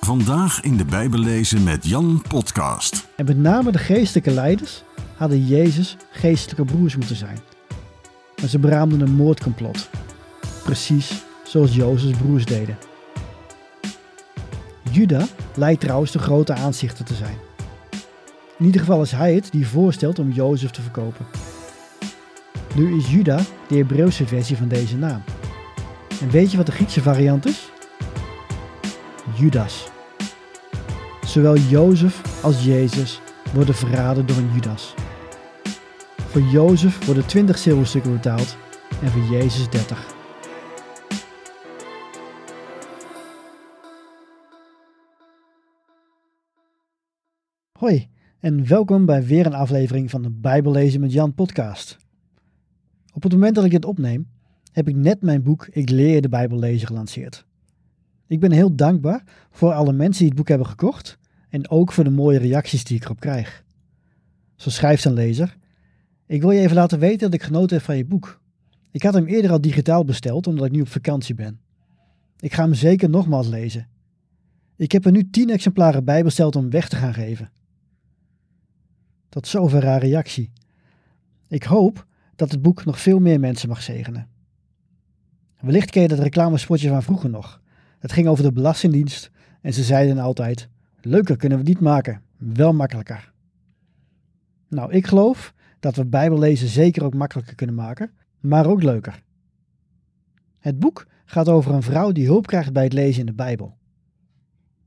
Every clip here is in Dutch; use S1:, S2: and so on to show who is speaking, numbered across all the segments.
S1: Vandaag in de Bijbel lezen met Jan Podcast.
S2: En met name de geestelijke leiders hadden Jezus geestelijke broers moeten zijn. Maar ze beraamden een moordcomplot. Precies zoals Jozefs broers deden. Juda lijkt trouwens de grote aanzichter te zijn. In ieder geval is hij het die voorstelt om Jozef te verkopen. Nu is Juda de Hebreeuwse versie van deze naam. En weet je wat de Griekse variant is? Judas. Zowel Jozef als Jezus worden verraden door een Judas. Voor Jozef worden 20 zilverstukken betaald en voor Jezus 30. Hoi en welkom bij weer een aflevering van de Bijbellezen met Jan podcast. Op het moment dat ik dit opneem, heb ik net mijn boek Ik leer de Bijbel lezen gelanceerd. Ik ben heel dankbaar voor alle mensen die het boek hebben gekocht en ook voor de mooie reacties die ik erop krijg. Zo schrijft een lezer: Ik wil je even laten weten dat ik genoten heb van je boek. Ik had hem eerder al digitaal besteld omdat ik nu op vakantie ben. Ik ga hem zeker nogmaals lezen. Ik heb er nu 10 exemplaren bij besteld om weg te gaan geven. Tot zover haar reactie. Ik hoop dat het boek nog veel meer mensen mag zegenen. Wellicht ken je dat reclamespotje van vroeger nog. Het ging over de Belastingdienst en ze zeiden altijd: Leuker kunnen we niet maken, wel makkelijker. Nou, ik geloof dat we Bijbellezen zeker ook makkelijker kunnen maken, maar ook leuker. Het boek gaat over een vrouw die hulp krijgt bij het lezen in de Bijbel.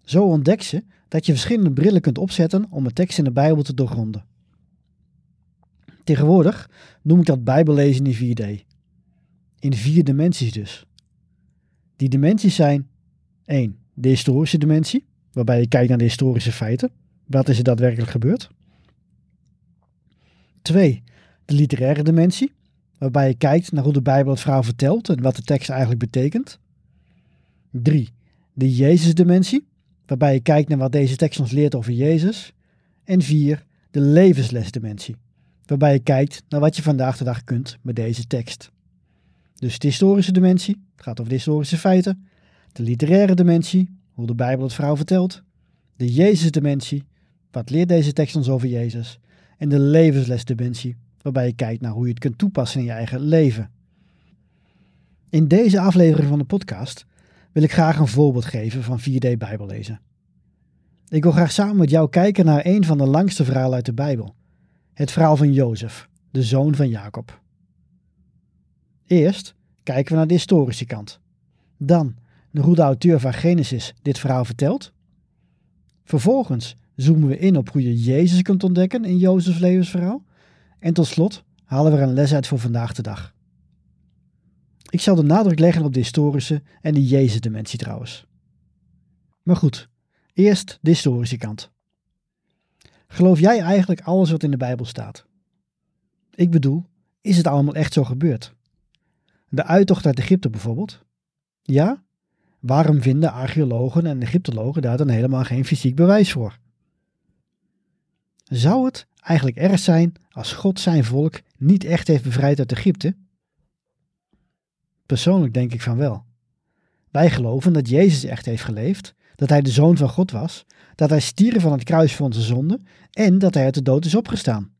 S2: Zo ontdekt ze dat je verschillende brillen kunt opzetten om een tekst in de Bijbel te doorgronden. Tegenwoordig noem ik dat Bijbellezen in 4D. In vier dimensies dus. Die dimensies zijn 1. De historische dimensie, waarbij je kijkt naar de historische feiten. Wat is er daadwerkelijk gebeurd? 2. De literaire dimensie, waarbij je kijkt naar hoe de Bijbel het verhaal vertelt en wat de tekst eigenlijk betekent. 3. De Jezus-dimensie, waarbij je kijkt naar wat deze tekst ons leert over Jezus. En 4. De levenslesdimensie, waarbij je kijkt naar wat je vandaag de dag kunt met deze tekst. Dus de historische dimensie, het gaat over de historische feiten. De literaire dimensie, hoe de Bijbel het verhaal vertelt. De Jezus-dimensie, wat leert deze tekst ons over Jezus? En de levenslesdimensie, waarbij je kijkt naar hoe je het kunt toepassen in je eigen leven. In deze aflevering van de podcast wil ik graag een voorbeeld geven van 4D Bijbellezen. Ik wil graag samen met jou kijken naar een van de langste verhalen uit de Bijbel. Het verhaal van Jozef, de zoon van Jacob. Eerst kijken we naar de historische kant. Dan de auteur van Genesis dit verhaal vertelt. Vervolgens zoomen we in op hoe je Jezus kunt ontdekken in Jozefs levensverhaal. En tot slot halen we er een les uit voor vandaag de dag. Ik zal de nadruk leggen op de historische en de Jezus-dimensie trouwens. Maar goed, eerst de historische kant. Geloof jij eigenlijk alles wat in de Bijbel staat? Ik bedoel, is het allemaal echt zo gebeurd? De uittocht uit Egypte bijvoorbeeld? Ja? Waarom vinden archeologen en Egyptologen daar dan helemaal geen fysiek bewijs voor? Zou het eigenlijk erg zijn als God zijn volk niet echt heeft bevrijd uit Egypte? Persoonlijk denk ik van wel. Wij geloven dat Jezus echt heeft geleefd, dat hij de zoon van God was, dat hij stierf van het kruis voor onze zonde en dat hij uit de dood is opgestaan.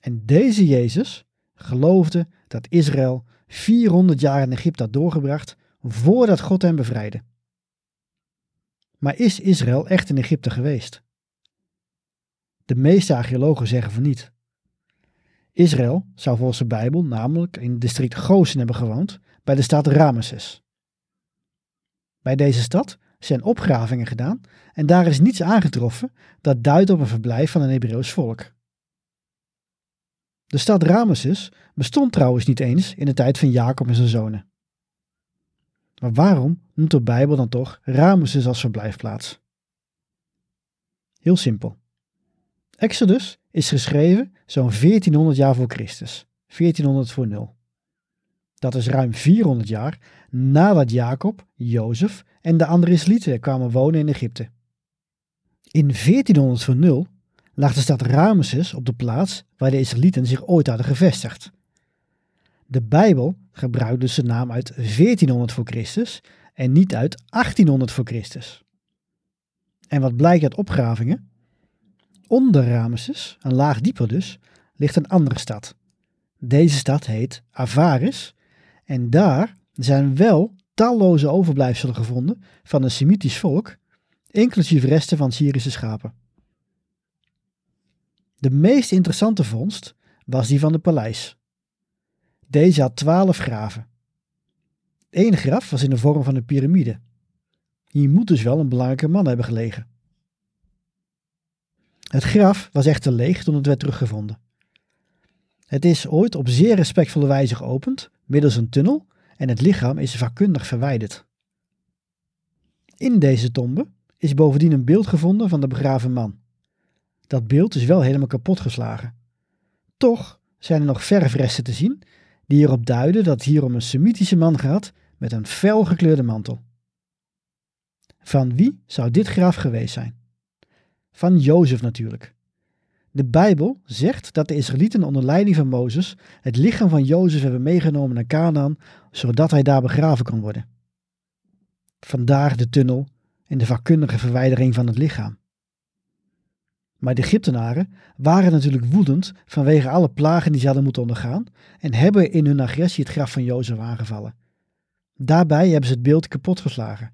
S2: En deze Jezus geloofde dat Israël 400 jaar in Egypte had doorgebracht voordat God hem bevrijdde. Maar is Israël echt in Egypte geweest? De meeste archeologen zeggen van niet. Israël zou volgens de Bijbel namelijk in het district Gozen hebben gewoond, bij de stad Ramesses. Bij deze stad zijn opgravingen gedaan en daar is niets aangetroffen dat duidt op een verblijf van een Hebreeuws volk. De stad Ramesses bestond trouwens niet eens in de tijd van Jacob en zijn zonen. Maar waarom noemt de Bijbel dan toch Ramesses als verblijfplaats? Heel simpel. Exodus is geschreven zo'n 1400 jaar voor Christus, 1400 voor 0. Dat is ruim 400 jaar nadat Jacob, Jozef en de andere Israëlieten kwamen wonen in Egypte. In 1400 voor 0 lag de stad Ramesses op de plaats waar de Israëlieten zich ooit hadden gevestigd. De Bijbel gebruikt dus de naam uit 1400 voor Christus en niet uit 1800 voor Christus. En wat blijkt uit opgravingen? Onder Ramesses, een laag dieper dus, ligt een andere stad. Deze stad heet Avaris en daar zijn wel talloze overblijfselen gevonden van een Semitisch volk, inclusief resten van Syrische schapen. De meest interessante vondst was die van de paleis. Deze had twaalf graven. Eén graf was in de vorm van een piramide. Hier moet dus wel een belangrijke man hebben gelegen. Het graf was echter leeg toen het werd teruggevonden. Het is ooit op zeer respectvolle wijze geopend, middels een tunnel, en het lichaam is vakkundig verwijderd. In deze tombe is bovendien een beeld gevonden van de begraven man. Dat beeld is wel helemaal kapot geslagen. Toch zijn er nog verfresten te zien die erop duiden dat het hier om een Semitische man gaat met een fel gekleurde mantel. Van wie zou dit graf geweest zijn? Van Jozef natuurlijk. De Bijbel zegt dat de Israëlieten onder leiding van Mozes het lichaam van Jozef hebben meegenomen naar Canaan, zodat hij daar begraven kon worden. Vandaar de tunnel en de vakkundige verwijdering van het lichaam. Maar de Egyptenaren waren natuurlijk woedend vanwege alle plagen die ze hadden moeten ondergaan en hebben in hun agressie het graf van Jozef aangevallen. Daarbij hebben ze het beeld kapotgeslagen.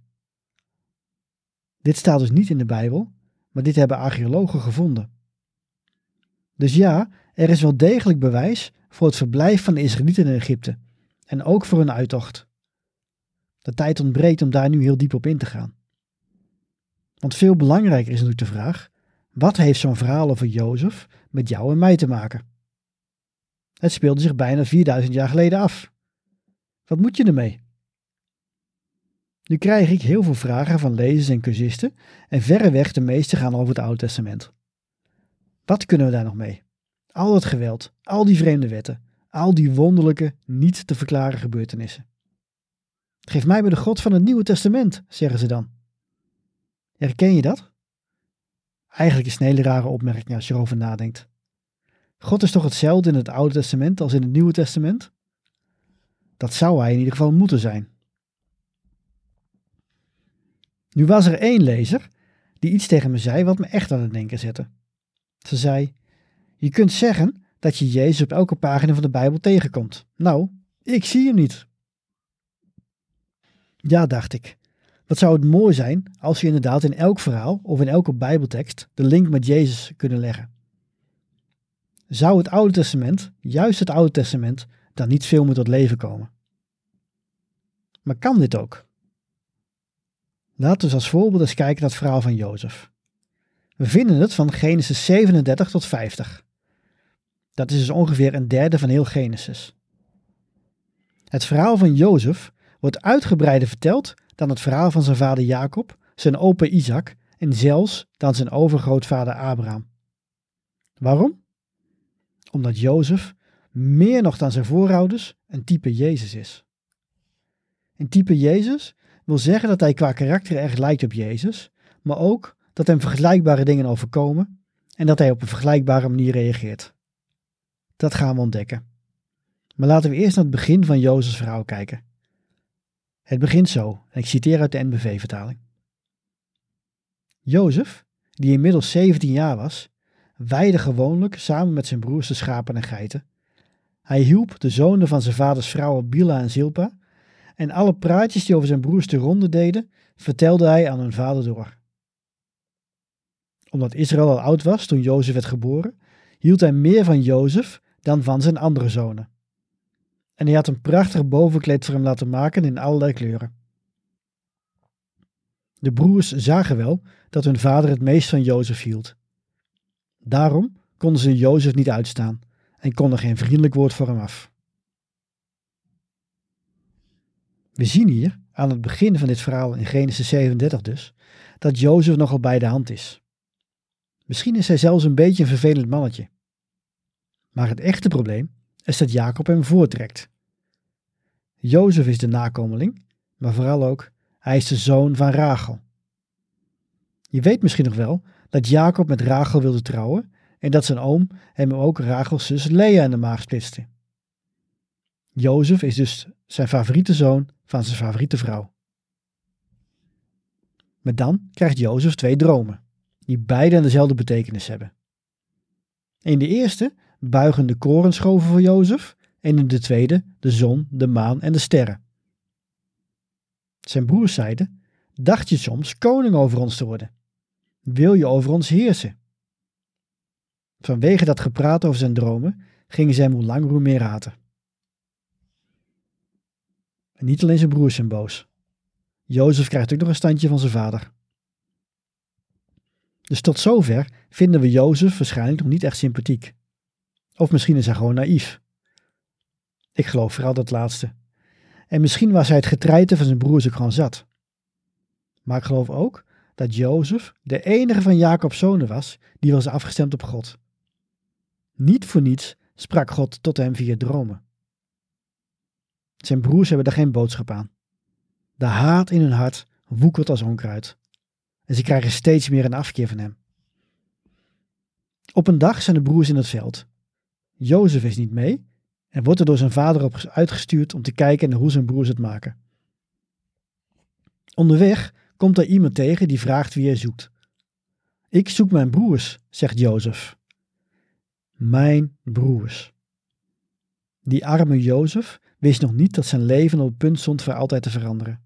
S2: Dit staat dus niet in de Bijbel, maar dit hebben archeologen gevonden. Dus ja, er is wel degelijk bewijs voor het verblijf van de Israëlieten in Egypte en ook voor hun uittocht. De tijd ontbreekt om daar nu heel diep op in te gaan. Want veel belangrijker is natuurlijk de vraag: wat heeft zo'n verhaal over Jozef met jou en mij te maken? Het speelde zich bijna 4000 jaar geleden af. Wat moet je ermee? Nu krijg ik heel veel vragen van lezers en cursisten en verreweg de meeste gaan over het Oude Testament. Wat kunnen we daar nog mee? Al het geweld, al die vreemde wetten, al die wonderlijke, niet te verklaren gebeurtenissen. Geef mij maar de God van het Nieuwe Testament, zeggen ze dan. Herken je dat? Eigenlijk is een hele rare opmerking als je erover nadenkt. God is toch hetzelfde in het Oude Testament als in het Nieuwe Testament? Dat zou hij in ieder geval moeten zijn. Nu was er één lezer die iets tegen me zei wat me echt aan het denken zette. Ze zei: Je kunt zeggen dat je Jezus op elke pagina van de Bijbel tegenkomt. Nou, ik zie hem niet. Ja, dacht ik. Wat zou het mooi zijn als je inderdaad in elk verhaal of in elke Bijbeltekst de link met Jezus kunnen leggen. Zou het Oude Testament, juist het Oude Testament, dan niet veel meer tot leven komen? Maar kan dit ook? Laten we als voorbeeld eens kijken naar het verhaal van Jozef. We vinden het van Genesis 37 tot 50. Dat is dus ongeveer een derde van heel Genesis. Het verhaal van Jozef wordt uitgebreider verteld dan het verhaal van zijn vader Jacob, zijn opa Isaac en zelfs dan zijn overgrootvader Abraham. Waarom? Omdat Jozef meer nog dan zijn voorouders een type Jezus is. Een type Jezus wil zeggen dat hij qua karakter erg lijkt op Jezus, maar ook dat hem vergelijkbare dingen overkomen en dat hij op een vergelijkbare manier reageert. Dat gaan we ontdekken. Maar laten we eerst naar het begin van Jozefs verhaal kijken. Het begint zo, en ik citeer uit de NBV-vertaling. Jozef, die inmiddels 17 jaar was, weide gewoonlijk samen met zijn broers de schapen en geiten. Hij hielp de zonen van zijn vaders vrouwen Bila en Zilpa, en alle praatjes die over zijn broers de ronde deden, vertelde hij aan hun vader door. Omdat Israël al oud was toen Jozef werd geboren, hield hij meer van Jozef dan van zijn andere zonen en hij had een prachtig bovenkleed voor hem laten maken in allerlei kleuren. De broers zagen wel dat hun vader het meest van Jozef hield. Daarom konden ze Jozef niet uitstaan en konden geen vriendelijk woord voor hem af. We zien hier, aan het begin van dit verhaal in Genesis 37 dus, dat Jozef nogal bij de hand is. Misschien is hij zelfs een beetje een vervelend mannetje. Maar het echte probleem is dat Jacob hem voortrekt. Jozef is de nakomeling, maar vooral ook, hij is de zoon van Rachel. Je weet misschien nog wel dat Jacob met Rachel wilde trouwen en dat zijn oom hem ook Rachels zus Lea in de maag splitste. Jozef is dus zijn favoriete zoon van zijn favoriete vrouw. Maar dan krijgt Jozef twee dromen, die beide dezelfde betekenis hebben. In de eerste buigen de korenschoven voor Jozef en in de tweede de zon, de maan en de sterren. Zijn broers zeiden, dacht je soms koning over ons te worden? Wil je over ons heersen? Vanwege dat gepraat over zijn dromen gingen hem hoe meer haten. En niet alleen zijn broers zijn boos. Jozef krijgt ook nog een standje van zijn vader. Dus tot zover vinden we Jozef waarschijnlijk nog niet echt sympathiek. Of misschien is hij gewoon naïef. Ik geloof vooral dat laatste. En misschien was hij het getreiten van zijn broers ook gewoon zat. Maar ik geloof ook dat Jozef de enige van Jacob's zonen was die was afgestemd op God. Niet voor niets sprak God tot hem via dromen. Zijn broers hebben daar geen boodschap aan. De haat in hun hart woekert als onkruid. En ze krijgen steeds meer een afkeer van hem. Op een dag zijn de broers in het veld. Jozef is niet mee en wordt er door zijn vader op uitgestuurd om te kijken naar hoe zijn broers het maken. Onderweg komt er iemand tegen die vraagt wie hij zoekt. Ik zoek mijn broers, zegt Jozef. Mijn broers. Die arme Jozef wist nog niet dat zijn leven op het punt stond voor altijd te veranderen.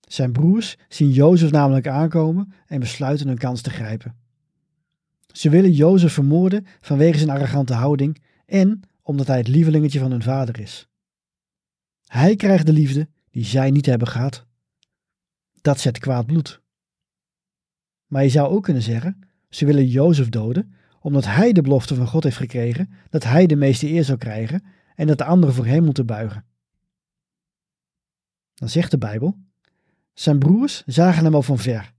S2: Zijn broers zien Jozef namelijk aankomen en besluiten hun kans te grijpen. Ze willen Jozef vermoorden vanwege zijn arrogante houding en omdat hij het lievelingetje van hun vader is. Hij krijgt de liefde die zij niet hebben gehad. Dat zet kwaad bloed. Maar je zou ook kunnen zeggen, ze willen Jozef doden omdat hij de belofte van God heeft gekregen dat hij de meeste eer zou krijgen en dat de anderen voor hem moeten buigen. Dan zegt de Bijbel, zijn broers zagen hem al van ver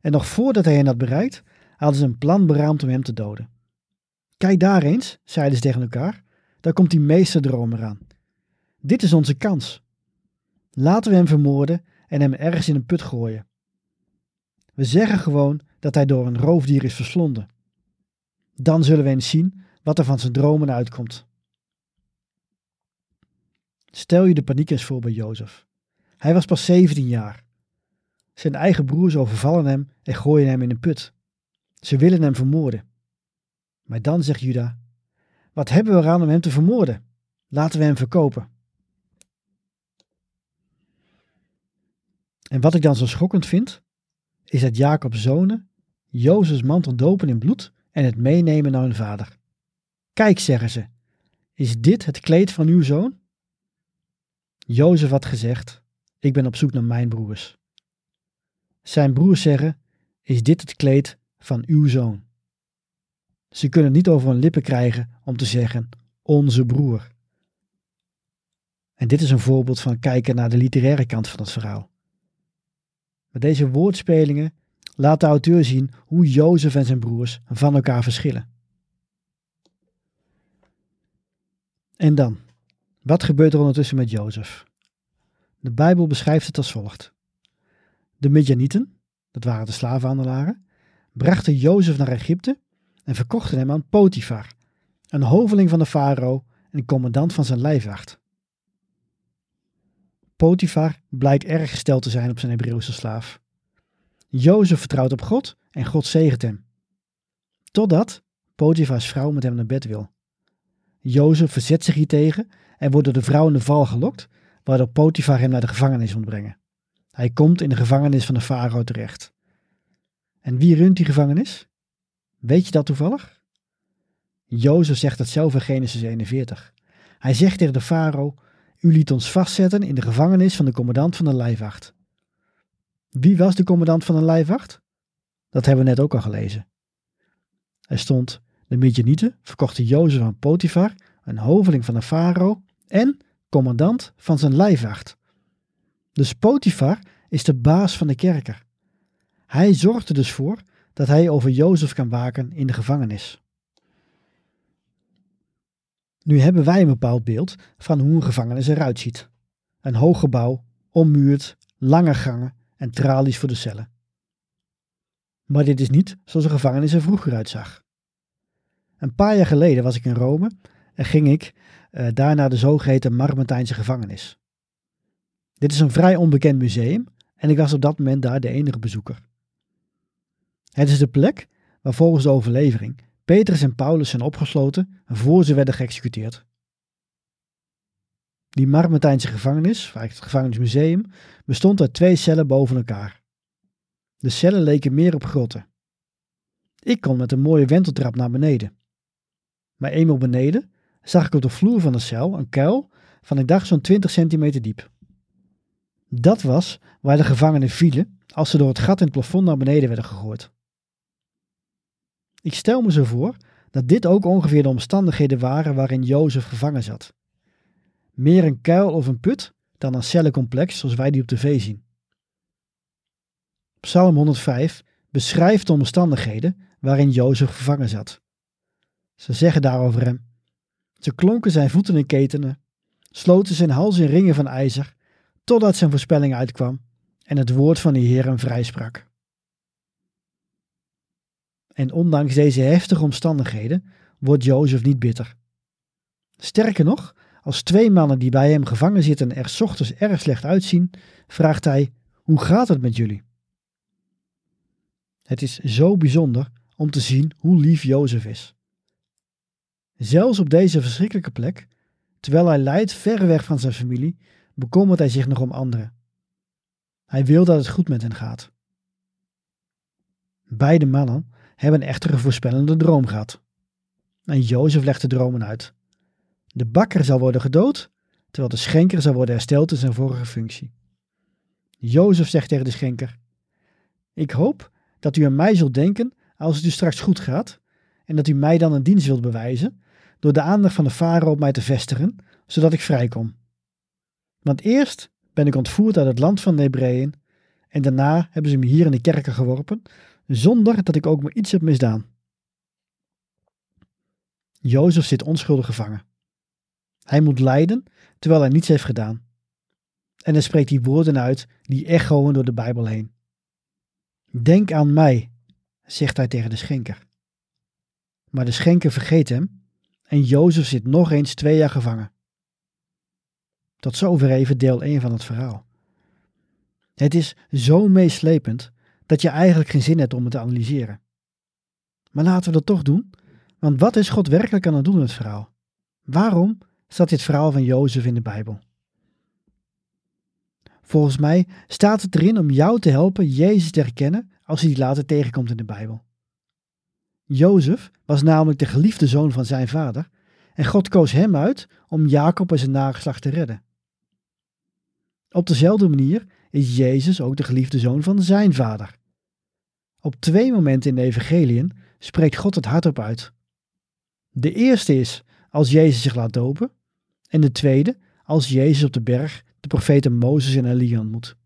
S2: en nog voordat hij hen had bereikt, hadden ze een plan beraamd om hem te doden. Kijk daar eens, zeiden ze tegen elkaar, daar komt die meesterdromer aan. Dit is onze kans. Laten we hem vermoorden en hem ergens in een put gooien. We zeggen gewoon dat hij door een roofdier is verslonden. Dan zullen we eens zien wat er van zijn dromen uitkomt. Stel je de paniek eens voor bij Jozef. Hij was pas 17 jaar. Zijn eigen broers overvallen hem en gooien hem in een put. Ze willen hem vermoorden. Maar dan zegt Juda: Wat hebben we eraan om hem te vermoorden? Laten we hem verkopen. En wat ik dan zo schokkend vind, is dat Jacob's zonen Jozefs mantel dopen in bloed en het meenemen naar hun vader. Kijk, zeggen ze, is dit het kleed van uw zoon? Jozef had gezegd, ik ben op zoek naar mijn broers. Zijn broers zeggen, is dit het kleed van uw zoon? Ze kunnen niet over hun lippen krijgen om te zeggen, onze broer. En dit is een voorbeeld van kijken naar de literaire kant van het verhaal. Met deze woordspelingen laat de auteur zien hoe Jozef en zijn broers van elkaar verschillen. En dan, wat gebeurt er ondertussen met Jozef? De Bijbel beschrijft het als volgt. De Midjanieten, dat waren de slavenhandelaren, brachten Jozef naar Egypte en verkochten hem aan Potifar, een hoveling van de farao en commandant van zijn lijfwacht. Potifar blijkt erg gesteld te zijn op zijn Hebreeuwse slaaf. Jozef vertrouwt op God en God zegent hem. Totdat Potifars vrouw met hem naar bed wil. Jozef verzet zich hiertegen en wordt door de vrouw in de val gelokt, waardoor Potifar hem naar de gevangenis moet brengen. Hij komt in de gevangenis van de farao terecht. En wie runt die gevangenis? Weet je dat toevallig? Jozef zegt dat zelf in Genesis 41. Hij zegt tegen de farao, u liet ons vastzetten in de gevangenis van de commandant van de lijfwacht. Wie was de commandant van de lijfwacht? Dat hebben we net ook al gelezen. Er stond, de Midjanieten verkochten Jozef aan Potifar, een hoveling van de farao en commandant van zijn lijfwacht. Dus Potifar is de baas van de kerker. Hij zorgt er dus voor dat hij over Jozef kan waken in de gevangenis. Nu hebben wij een bepaald beeld van hoe een gevangenis eruit ziet. Een hoog gebouw, ommuurd, lange gangen en tralies voor de cellen. Maar dit is niet zoals een gevangenis er vroeger uitzag. Een paar jaar geleden was ik in Rome en ging ik uh, daar naar de zogeheten Marmentijnse gevangenis. Dit is een vrij onbekend museum en ik was op dat moment daar de enige bezoeker. Het is de plek waar volgens de overlevering Petrus en Paulus zijn opgesloten voor ze werden geëxecuteerd. Die Marmatijnse gevangenis, vaak het gevangenismuseum, bestond uit twee cellen boven elkaar. De cellen leken meer op grotten. Ik kon met een mooie wenteltrap naar beneden. Maar eenmaal beneden zag ik op de vloer van de cel een kuil van ik dacht zo'n 20 centimeter diep. Dat was waar de gevangenen vielen als ze door het gat in het plafond naar beneden werden gegooid. Ik stel me zo voor dat dit ook ongeveer de omstandigheden waren waarin Jozef gevangen zat. Meer een kuil of een put dan een cellencomplex zoals wij die op tv zien. Psalm 105 beschrijft de omstandigheden waarin Jozef gevangen zat. Ze zeggen daarover hem: Ze klonken zijn voeten in ketenen, sloten zijn hals in ringen van ijzer, totdat zijn voorspelling uitkwam en het woord van de Heer hem vrijsprak. En ondanks deze heftige omstandigheden wordt Jozef niet bitter. Sterker nog, als twee mannen die bij hem gevangen zitten er ochtends erg slecht uitzien, vraagt hij: Hoe gaat het met jullie? Het is zo bijzonder om te zien hoe lief Jozef is. Zelfs op deze verschrikkelijke plek, terwijl hij lijdt ver weg van zijn familie, bekommert hij zich nog om anderen. Hij wil dat het goed met hen gaat. Beide mannen hebben echter een voorspellende droom gehad. En Jozef legt de dromen uit. De bakker zal worden gedood, terwijl de schenker zal worden hersteld in zijn vorige functie. Jozef zegt tegen de schenker: Ik hoop dat u aan mij zult denken als het u straks goed gaat, en dat u mij dan een dienst wilt bewijzen, door de aandacht van de farao op mij te vestigen, zodat ik vrijkom. Want eerst ben ik ontvoerd uit het land van de Hebreeën, en daarna hebben ze me hier in de kerken geworpen, zonder dat ik ook maar iets heb misdaan. Jozef zit onschuldig gevangen. Hij moet lijden terwijl hij niets heeft gedaan. En hij spreekt die woorden uit die echoen door de Bijbel heen. Denk aan mij, zegt hij tegen de schenker. Maar de schenker vergeet hem en Jozef zit nog eens twee jaar gevangen. Tot zover even deel 1 van het verhaal. Het is zo meeslepend dat je eigenlijk geen zin hebt om het te analyseren. Maar laten we dat toch doen, want wat is God werkelijk aan het doen in het verhaal? Waarom staat dit verhaal van Jozef in de Bijbel? Volgens mij staat het erin om jou te helpen Jezus te herkennen als hij die later tegenkomt in de Bijbel. Jozef was namelijk de geliefde zoon van zijn vader en God koos hem uit om Jacob en zijn nageslacht te redden. Op dezelfde manier is Jezus ook de geliefde zoon van zijn vader. Op twee momenten in de evangeliën spreekt God het hardop uit. De eerste is als Jezus zich laat dopen en de tweede als Jezus op de berg de profeten Mozes en Elia ontmoet.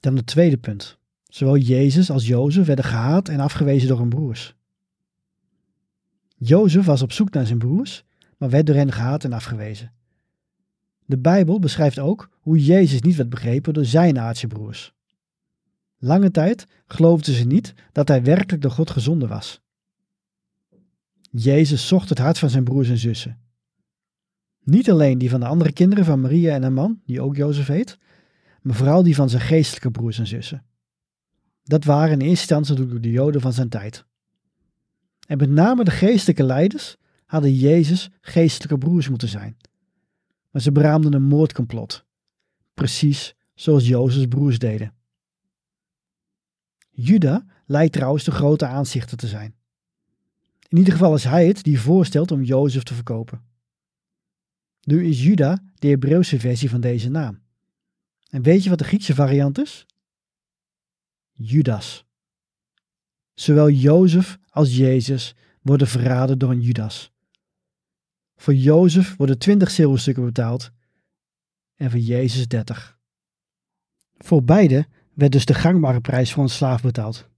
S2: Dan het tweede punt. Zowel Jezus als Jozef werden gehaat en afgewezen door hun broers. Jozef was op zoek naar zijn broers, maar werd door hen gehaat en afgewezen. De Bijbel beschrijft ook hoe Jezus niet werd begrepen door zijn aardse broers. Lange tijd geloofden ze niet dat hij werkelijk door God gezonden was. Jezus zocht het hart van zijn broers en zussen. Niet alleen die van de andere kinderen van Maria en haar man, die ook Jozef heet, maar vooral die van zijn geestelijke broers en zussen. Dat waren in eerste instantie de Joden van zijn tijd. En met name de geestelijke leiders hadden Jezus geestelijke broers moeten zijn. Maar ze beraamden een moordcomplot, precies zoals Jozefs broers deden. Juda lijkt trouwens de grote aanzichter te zijn. In ieder geval is hij het die voorstelt om Jozef te verkopen. Nu is Juda de Hebreeuwse versie van deze naam. En weet je wat de Griekse variant is? Judas. Zowel Jozef als Jezus worden verraden door een Judas. Voor Jozef worden 20 zilverstukken betaald en voor Jezus 30. Voor beide werd dus de gangbare prijs voor een slaaf betaald.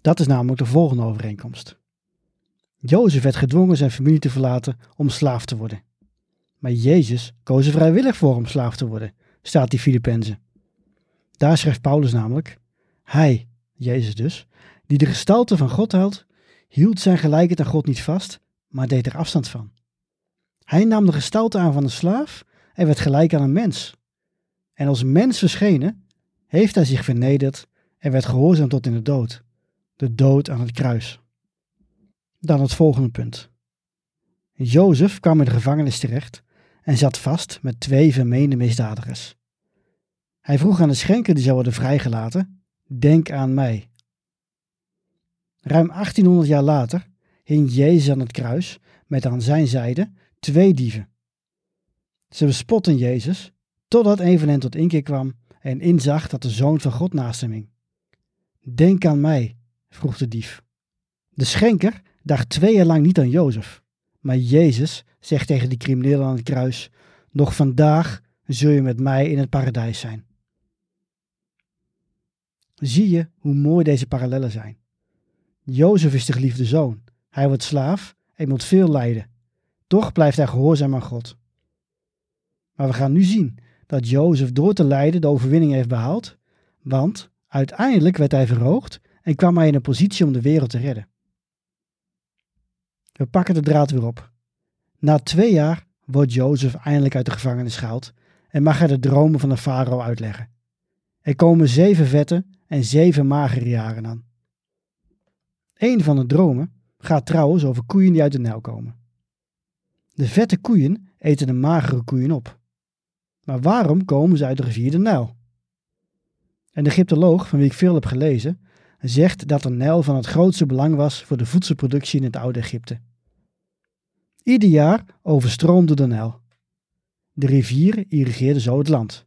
S2: Dat is namelijk de volgende overeenkomst. Jozef werd gedwongen zijn familie te verlaten om slaaf te worden. Maar Jezus koos er vrijwillig voor om slaaf te worden, staat die Filippenzen. Daar schrijft Paulus namelijk: Hij, Jezus dus, die de gestalte van God houdt, hield zijn gelijkheid aan God niet vast, maar deed er afstand van. Hij nam de gestalte aan van een slaaf en werd gelijk aan een mens. En als mens verschenen, heeft hij zich vernederd en werd gehoorzaam tot in de dood. De dood aan het kruis. Dan het volgende punt. Jozef kwam in de gevangenis terecht en zat vast met twee vermeende misdadigers. Hij vroeg aan de schenker die zou worden vrijgelaten: Denk aan mij. Ruim 1800 jaar later hing Jezus aan het kruis met aan zijn zijde twee dieven. Ze bespotten Jezus totdat een van hen tot inkeer kwam en inzag dat de zoon van God naast hem hing. Denk aan mij, vroeg de dief. De schenker dacht twee jaar lang niet aan Jozef, maar Jezus zegt tegen die crimineel aan het kruis: Nog vandaag zul je met mij in het paradijs zijn. Zie je hoe mooi deze parallellen zijn? Jozef is de geliefde zoon. Hij wordt slaaf en moet veel lijden. Toch blijft hij gehoorzaam aan God. Maar we gaan nu zien dat Jozef door te lijden de overwinning heeft behaald, want uiteindelijk werd hij verhoogd en kwam hij in een positie om de wereld te redden. We pakken de draad weer op. Na twee jaar wordt Jozef eindelijk uit de gevangenis gehaald en mag hij de dromen van de farao uitleggen. Er komen zeven vette en zeven magere jaren aan. Een van de dromen gaat trouwens over koeien die uit de Nijl komen. De vette koeien eten de magere koeien op. Maar waarom komen ze uit de rivier de Nijl? Een Egyptoloog, van wie ik veel heb gelezen, zegt dat de Nijl van het grootste belang was voor de voedselproductie in het oude Egypte. Ieder jaar overstroomde de Nijl. De rivier irrigeerde zo het land.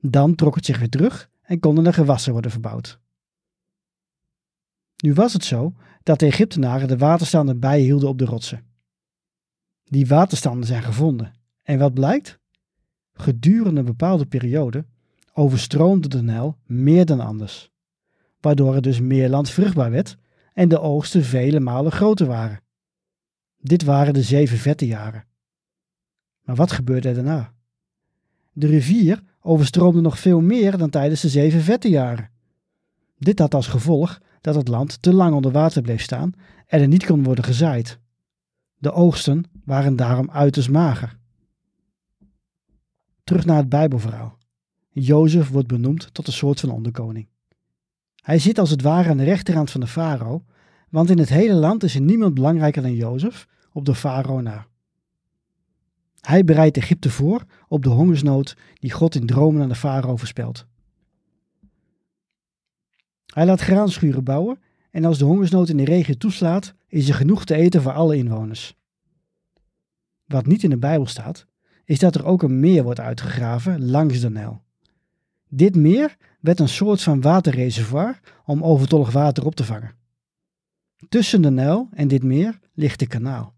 S2: Dan trok het zich weer terug en konden er gewassen worden verbouwd. Nu was het zo dat de Egyptenaren de waterstanden bijhielden op de rotsen. Die waterstanden zijn gevonden. En wat blijkt? Gedurende een bepaalde periode overstroomde de Nijl meer dan anders, waardoor er dus meer land vruchtbaar werd en de oogsten vele malen groter waren. Dit waren de zeven vette jaren. Maar wat gebeurde er daarna? De rivier overstroomde nog veel meer dan tijdens de zeven vette jaren. Dit had als gevolg dat het land te lang onder water bleef staan en er niet kon worden gezaaid. De oogsten waren daarom uiterst mager. Terug naar het Bijbelverhaal. Jozef wordt benoemd tot een soort van onderkoning. Hij zit als het ware aan de rechterhand van de farao, want in het hele land is er niemand belangrijker dan Jozef op de farao na. Hij bereidt Egypte voor op de hongersnood die God in dromen aan de farao voorspelt. Hij laat graanschuren bouwen en als de hongersnood in de regio toeslaat, is er genoeg te eten voor alle inwoners. Wat niet in de Bijbel staat, is dat er ook een meer wordt uitgegraven langs de Nijl. Dit meer werd een soort van waterreservoir om overtollig water op te vangen. Tussen de Nijl en dit meer ligt de kanaal.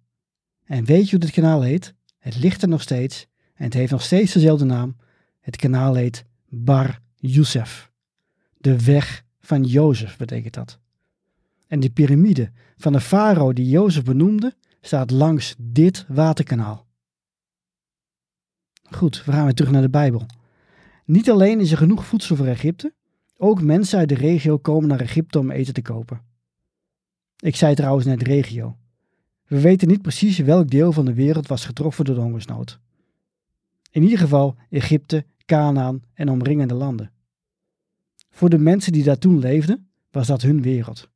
S2: En weet je hoe dit kanaal heet? Het ligt er nog steeds en het heeft nog steeds dezelfde naam. Het kanaal heet Bar Youssef. De weg van Jozef betekent dat. En de piramide van de farao die Jozef benoemde, staat langs dit waterkanaal. Goed, we gaan weer terug naar de Bijbel. Niet alleen is er genoeg voedsel voor Egypte, ook mensen uit de regio komen naar Egypte om eten te kopen. Ik zei trouwens net regio. We weten niet precies welk deel van de wereld was getroffen door de hongersnood. In ieder geval Egypte, Canaan en omringende landen. Voor de mensen die daar toen leefden, was dat hun wereld.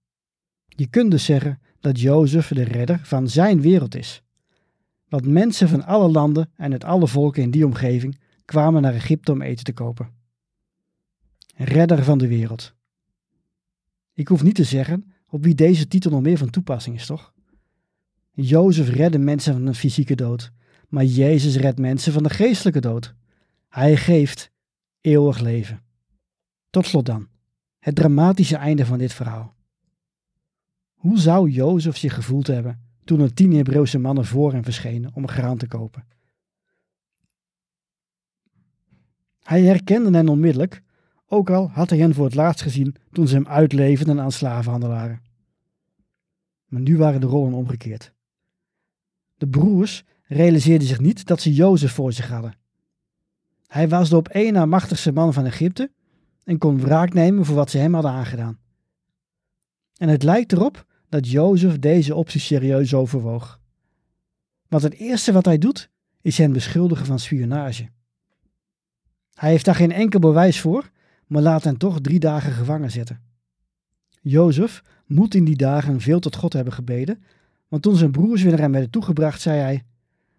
S2: Je kunt dus zeggen dat Jozef de redder van zijn wereld is. Want mensen van alle landen en uit alle volken in die omgeving kwamen naar Egypte om eten te kopen. Redder van de wereld. Ik hoef niet te zeggen op wie deze titel nog meer van toepassing is, toch? Jozef redde mensen van een fysieke dood, maar Jezus redt mensen van de geestelijke dood. Hij geeft eeuwig leven. Tot slot dan, het dramatische einde van dit verhaal. Hoe zou Jozef zich gevoeld hebben toen er tien Hebreeuwse mannen voor hem verschenen om graan te kopen? Hij herkende hen onmiddellijk, ook al had hij hen voor het laatst gezien toen ze hem uitleverden aan slavenhandelaren. Maar nu waren de rollen omgekeerd. De broers realiseerden zich niet dat ze Jozef voor zich hadden. Hij was de op één na machtigste man van Egypte en kon wraak nemen voor wat ze hem hadden aangedaan. En het lijkt erop dat Jozef deze optie serieus overwoog. Want het eerste wat hij doet, is hen beschuldigen van spionage. Hij heeft daar geen enkel bewijs voor, maar laat hen toch drie dagen gevangen zetten. Jozef moet in die dagen veel tot God hebben gebeden, want toen zijn broers weer naar hem werden toegebracht, zei hij: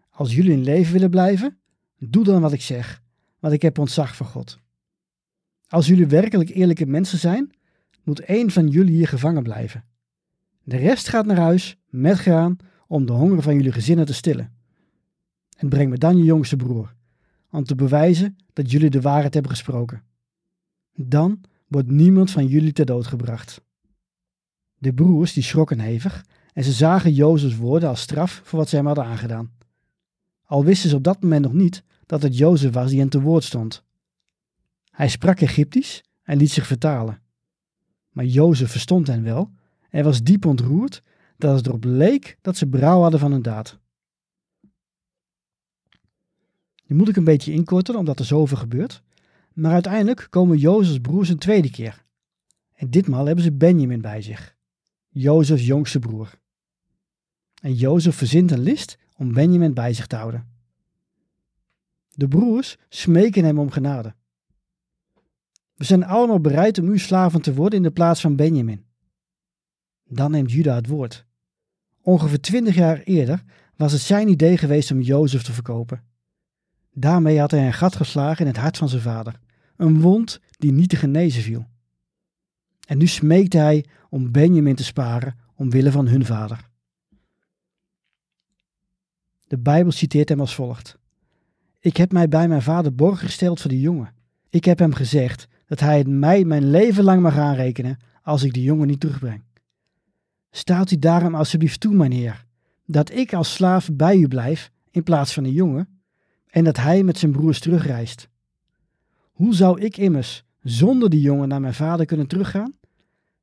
S2: Als jullie in leven willen blijven, doe dan wat ik zeg, want ik heb ontzag voor God. Als jullie werkelijk eerlijke mensen zijn, moet één van jullie hier gevangen blijven. De rest gaat naar huis met graan om de honger van jullie gezinnen te stillen. En breng me dan je jongste broer, om te bewijzen dat jullie de waarheid hebben gesproken. Dan wordt niemand van jullie ter dood gebracht. De broers die schrokken hevig en ze zagen Jozefs woorden als straf voor wat zij hem hadden aangedaan. Al wisten ze op dat moment nog niet dat het Jozef was die hen te woord stond. Hij sprak Egyptisch en liet zich vertalen. Maar Jozef verstond hen wel en was diep ontroerd dat het erop leek dat ze brouw hadden van hun daad. Nu moet ik een beetje inkorten omdat er zoveel gebeurt, maar uiteindelijk komen Jozefs broers een tweede keer. En ditmaal hebben ze Benjamin bij zich, Jozefs jongste broer. En Jozef verzint een list om Benjamin bij zich te houden. De broers smeken hem om genade. We zijn allemaal bereid om uw slaven te worden in de plaats van Benjamin. Dan neemt Juda het woord. Ongeveer twintig jaar eerder was het zijn idee geweest om Jozef te verkopen. Daarmee had hij een gat geslagen in het hart van zijn vader, een wond die niet te genezen viel. En nu smeekte hij om Benjamin te sparen omwille van hun vader. De Bijbel citeert hem als volgt: Ik heb mij bij mijn vader borg gesteld voor die jongen. Ik heb hem gezegd dat hij het mij mijn leven lang mag aanrekenen als ik die jongen niet terugbreng. Staat u daarom alsjeblieft toe, mijn heer, dat ik als slaaf bij u blijf in plaats van een jongen, en dat hij met zijn broers terugreist. Hoe zou ik immers zonder die jongen naar mijn vader kunnen teruggaan?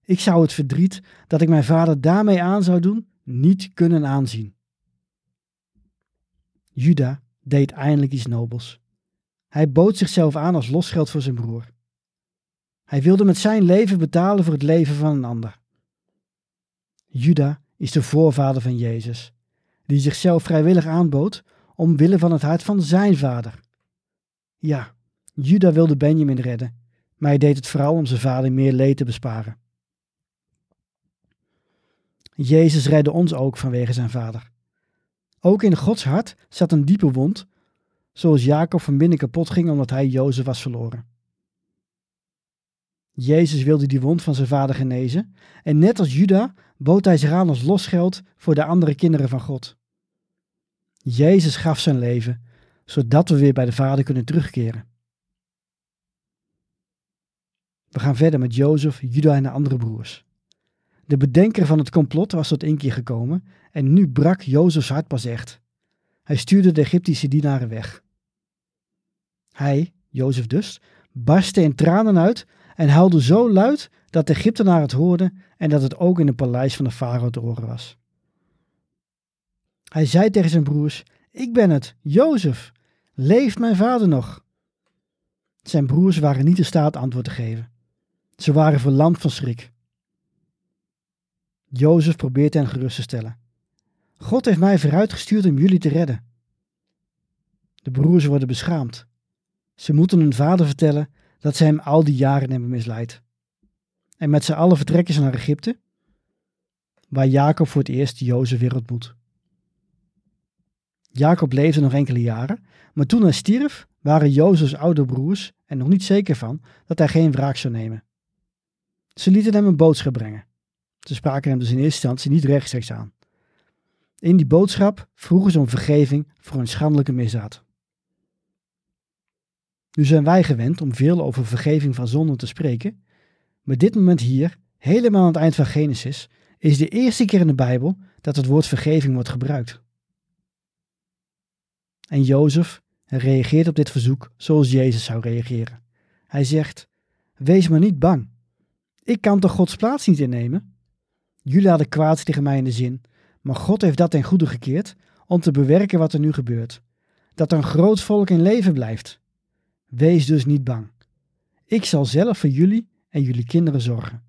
S2: Ik zou het verdriet dat ik mijn vader daarmee aan zou doen, niet kunnen aanzien. Juda deed eindelijk iets nobels. Hij bood zichzelf aan als losgeld voor zijn broer. Hij wilde met zijn leven betalen voor het leven van een ander. Juda is de voorvader van Jezus, die zichzelf vrijwillig aanbood omwille van het hart van zijn vader. Ja, Juda wilde Benjamin redden, maar hij deed het vooral om zijn vader meer leed te besparen. Jezus redde ons ook vanwege zijn vader. Ook in Gods hart zat een diepe wond, zoals Jacob van binnen kapot ging omdat hij Jozef was verloren. Jezus wilde die wond van zijn vader genezen en net als Juda bood hij zich aan als losgeld voor de andere kinderen van God. Jezus gaf zijn leven, zodat we weer bij de Vader kunnen terugkeren. We gaan verder met Jozef, Juda en de andere broers. De bedenker van het complot was tot inkeer gekomen en nu brak Jozefs hart pas echt. Hij stuurde de Egyptische dienaren weg. Hij, Jozef dus, barstte in tranen uit en huilde zo luid dat de Egyptenaren het hoorden en dat het ook in het paleis van de farao te horen was. Hij zei tegen zijn broers: Ik ben het, Jozef. Leeft mijn vader nog? Zijn broers waren niet in staat antwoord te geven. Ze waren verlamd van schrik. Jozef probeert hen gerust te stellen. God heeft mij vooruitgestuurd om jullie te redden. De broers worden beschaamd. Ze moeten hun vader vertellen dat ze hem al die jaren hebben misleid. En met z'n allen vertrekken ze naar Egypte, waar Jacob voor het eerst Jozef weer ontmoet. Jacob leefde nog enkele jaren, maar toen hij stierf, waren Jozefs oude broers er nog niet zeker van dat hij geen wraak zou nemen. Ze lieten hem een boodschap brengen. Ze spraken hem dus in eerste instantie niet rechtstreeks aan. In die boodschap vroegen ze om vergeving voor een schandelijke misdaad. Nu zijn wij gewend om veel over vergeving van zonden te spreken, maar dit moment hier, helemaal aan het eind van Genesis, is de eerste keer in de Bijbel dat het woord vergeving wordt gebruikt. En Jozef reageert op dit verzoek zoals Jezus zou reageren. Hij zegt: Wees maar niet bang. Ik kan toch Gods plaats niet innemen? Jullie hadden kwaad tegen mij in de zin, maar God heeft dat ten goede gekeerd om te bewerken wat er nu gebeurt. Dat een groot volk in leven blijft. Wees dus niet bang. Ik zal zelf voor jullie en jullie kinderen zorgen.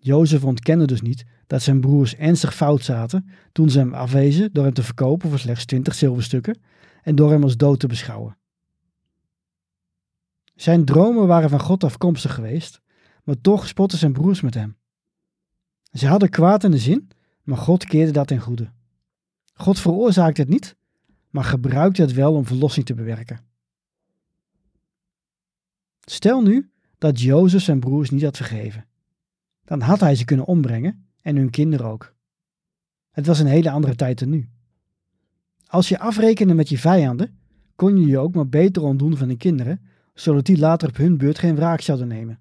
S2: Jozef ontkende dus niet dat zijn broers ernstig fout zaten toen ze hem afwezen door hem te verkopen voor slechts 20 zilverstukken en door hem als dood te beschouwen. Zijn dromen waren van God afkomstig geweest, maar toch spotten zijn broers met hem. Ze hadden kwaad in de zin, maar God keerde dat in goede. God veroorzaakte het niet, maar gebruikte het wel om verlossing te bewerken. Stel nu dat Jozef zijn broers niet had vergeven. Dan had hij ze kunnen ombrengen en hun kinderen ook. Het was een hele andere tijd dan nu. Als je afrekende met je vijanden, kon je je ook maar beter ontdoen van de kinderen, zodat die later op hun beurt geen wraak zouden nemen.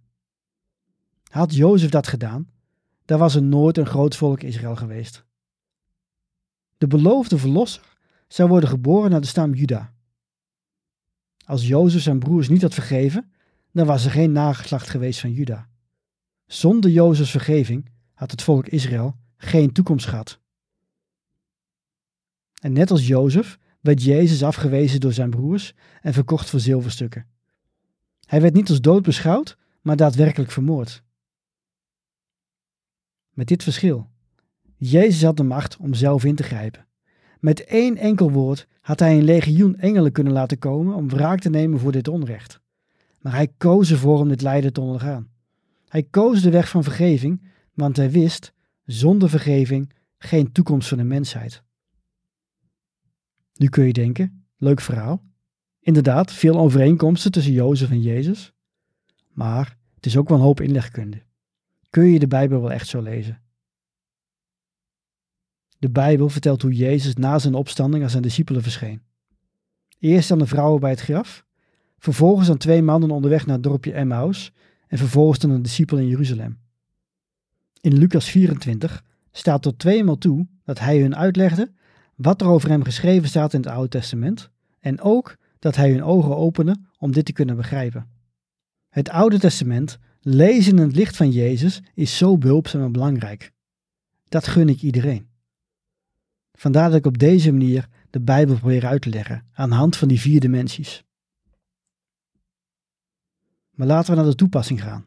S2: Had Jozef dat gedaan, dan was er nooit een groot volk Israël geweest. De beloofde verlosser zou worden geboren naar de stam Juda. Als Jozef zijn broers niet had vergeven, dan was er geen nageslacht geweest van Juda. Zonder Jozefs vergeving had het volk Israël geen toekomst gehad. En net als Jozef werd Jezus afgewezen door zijn broers en verkocht voor zilverstukken. Hij werd niet als dood beschouwd, maar daadwerkelijk vermoord. Met dit verschil. Jezus had de macht om zelf in te grijpen. Met één enkel woord had hij een legioen engelen kunnen laten komen om wraak te nemen voor dit onrecht. Maar hij koos ervoor om dit lijden te ondergaan. Hij koos de weg van vergeving, want hij wist, zonder vergeving, geen toekomst voor de mensheid. Nu kun je denken, leuk verhaal. Inderdaad, veel overeenkomsten tussen Jozef en Jezus. Maar het is ook wel een hoop inlegkunde. Kun je de Bijbel wel echt zo lezen? De Bijbel vertelt hoe Jezus na zijn opstanding aan zijn discipelen verscheen. Eerst aan de vrouwen bij het graf, vervolgens aan twee mannen onderweg naar het dorpje Emmaus en vervolgens aan een discipel in Jeruzalem. In Lucas 24 staat tot tweemaal toe dat hij hun uitlegde wat er over hem geschreven staat in het Oude Testament en ook dat hij hun ogen opende om dit te kunnen begrijpen. Het Oude Testament lezen in het licht van Jezus is zo behulpzaam en belangrijk. Dat gun ik iedereen. Vandaar dat ik op deze manier de Bijbel probeer uit te leggen aan de hand van die vier dimensies. Maar laten we naar de toepassing gaan.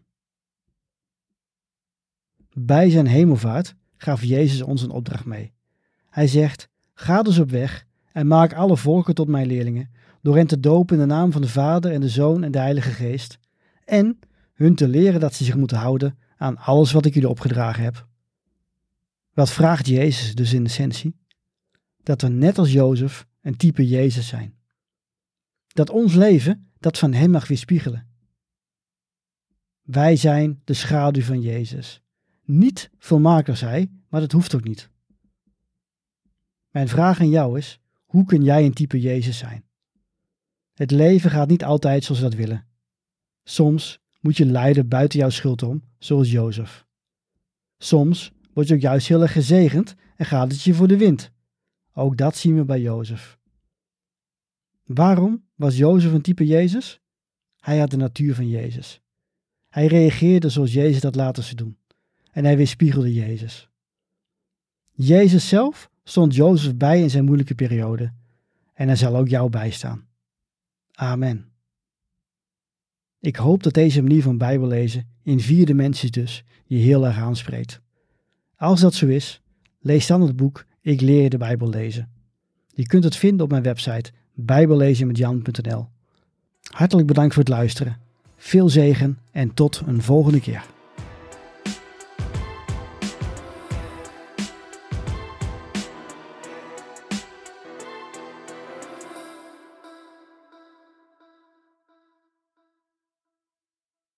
S2: Bij zijn hemelvaart gaf Jezus ons een opdracht mee. Hij zegt: Ga dus op weg en maak alle volken tot mijn leerlingen, door hen te dopen in de naam van de Vader en de Zoon en de Heilige Geest, en hun te leren dat ze zich moeten houden aan alles wat ik jullie opgedragen heb. Wat vraagt Jezus dus in essentie? Dat we net als Jozef een type Jezus zijn. Dat ons leven dat van Hem mag weerspiegelen. Wij zijn de schaduw van Jezus. Niet volmaakt Hij, maar dat hoeft ook niet. Mijn vraag aan jou is: hoe kun jij een type Jezus zijn? Het leven gaat niet altijd zoals we dat willen. Soms moet je lijden buiten jouw schuld om, zoals Jozef. Soms word je ook juist heel erg gezegend en gaat het je voor de wind. Ook dat zien we bij Jozef. Waarom was Jozef een type Jezus? Hij had de natuur van Jezus. Hij reageerde zoals Jezus dat later zou doen. En hij weerspiegelde Jezus. Jezus zelf stond Jozef bij in zijn moeilijke periode. En hij zal ook jou bijstaan. Amen. Ik hoop dat deze manier van Bijbellezen, in vier dimensies dus, je heel erg aanspreekt. Als dat zo is, lees dan het boek Ik leer je de Bijbel lezen. Je kunt het vinden op mijn website bijbellezenmetjan.nl. Hartelijk bedankt voor het luisteren. Veel zegen en tot een volgende keer.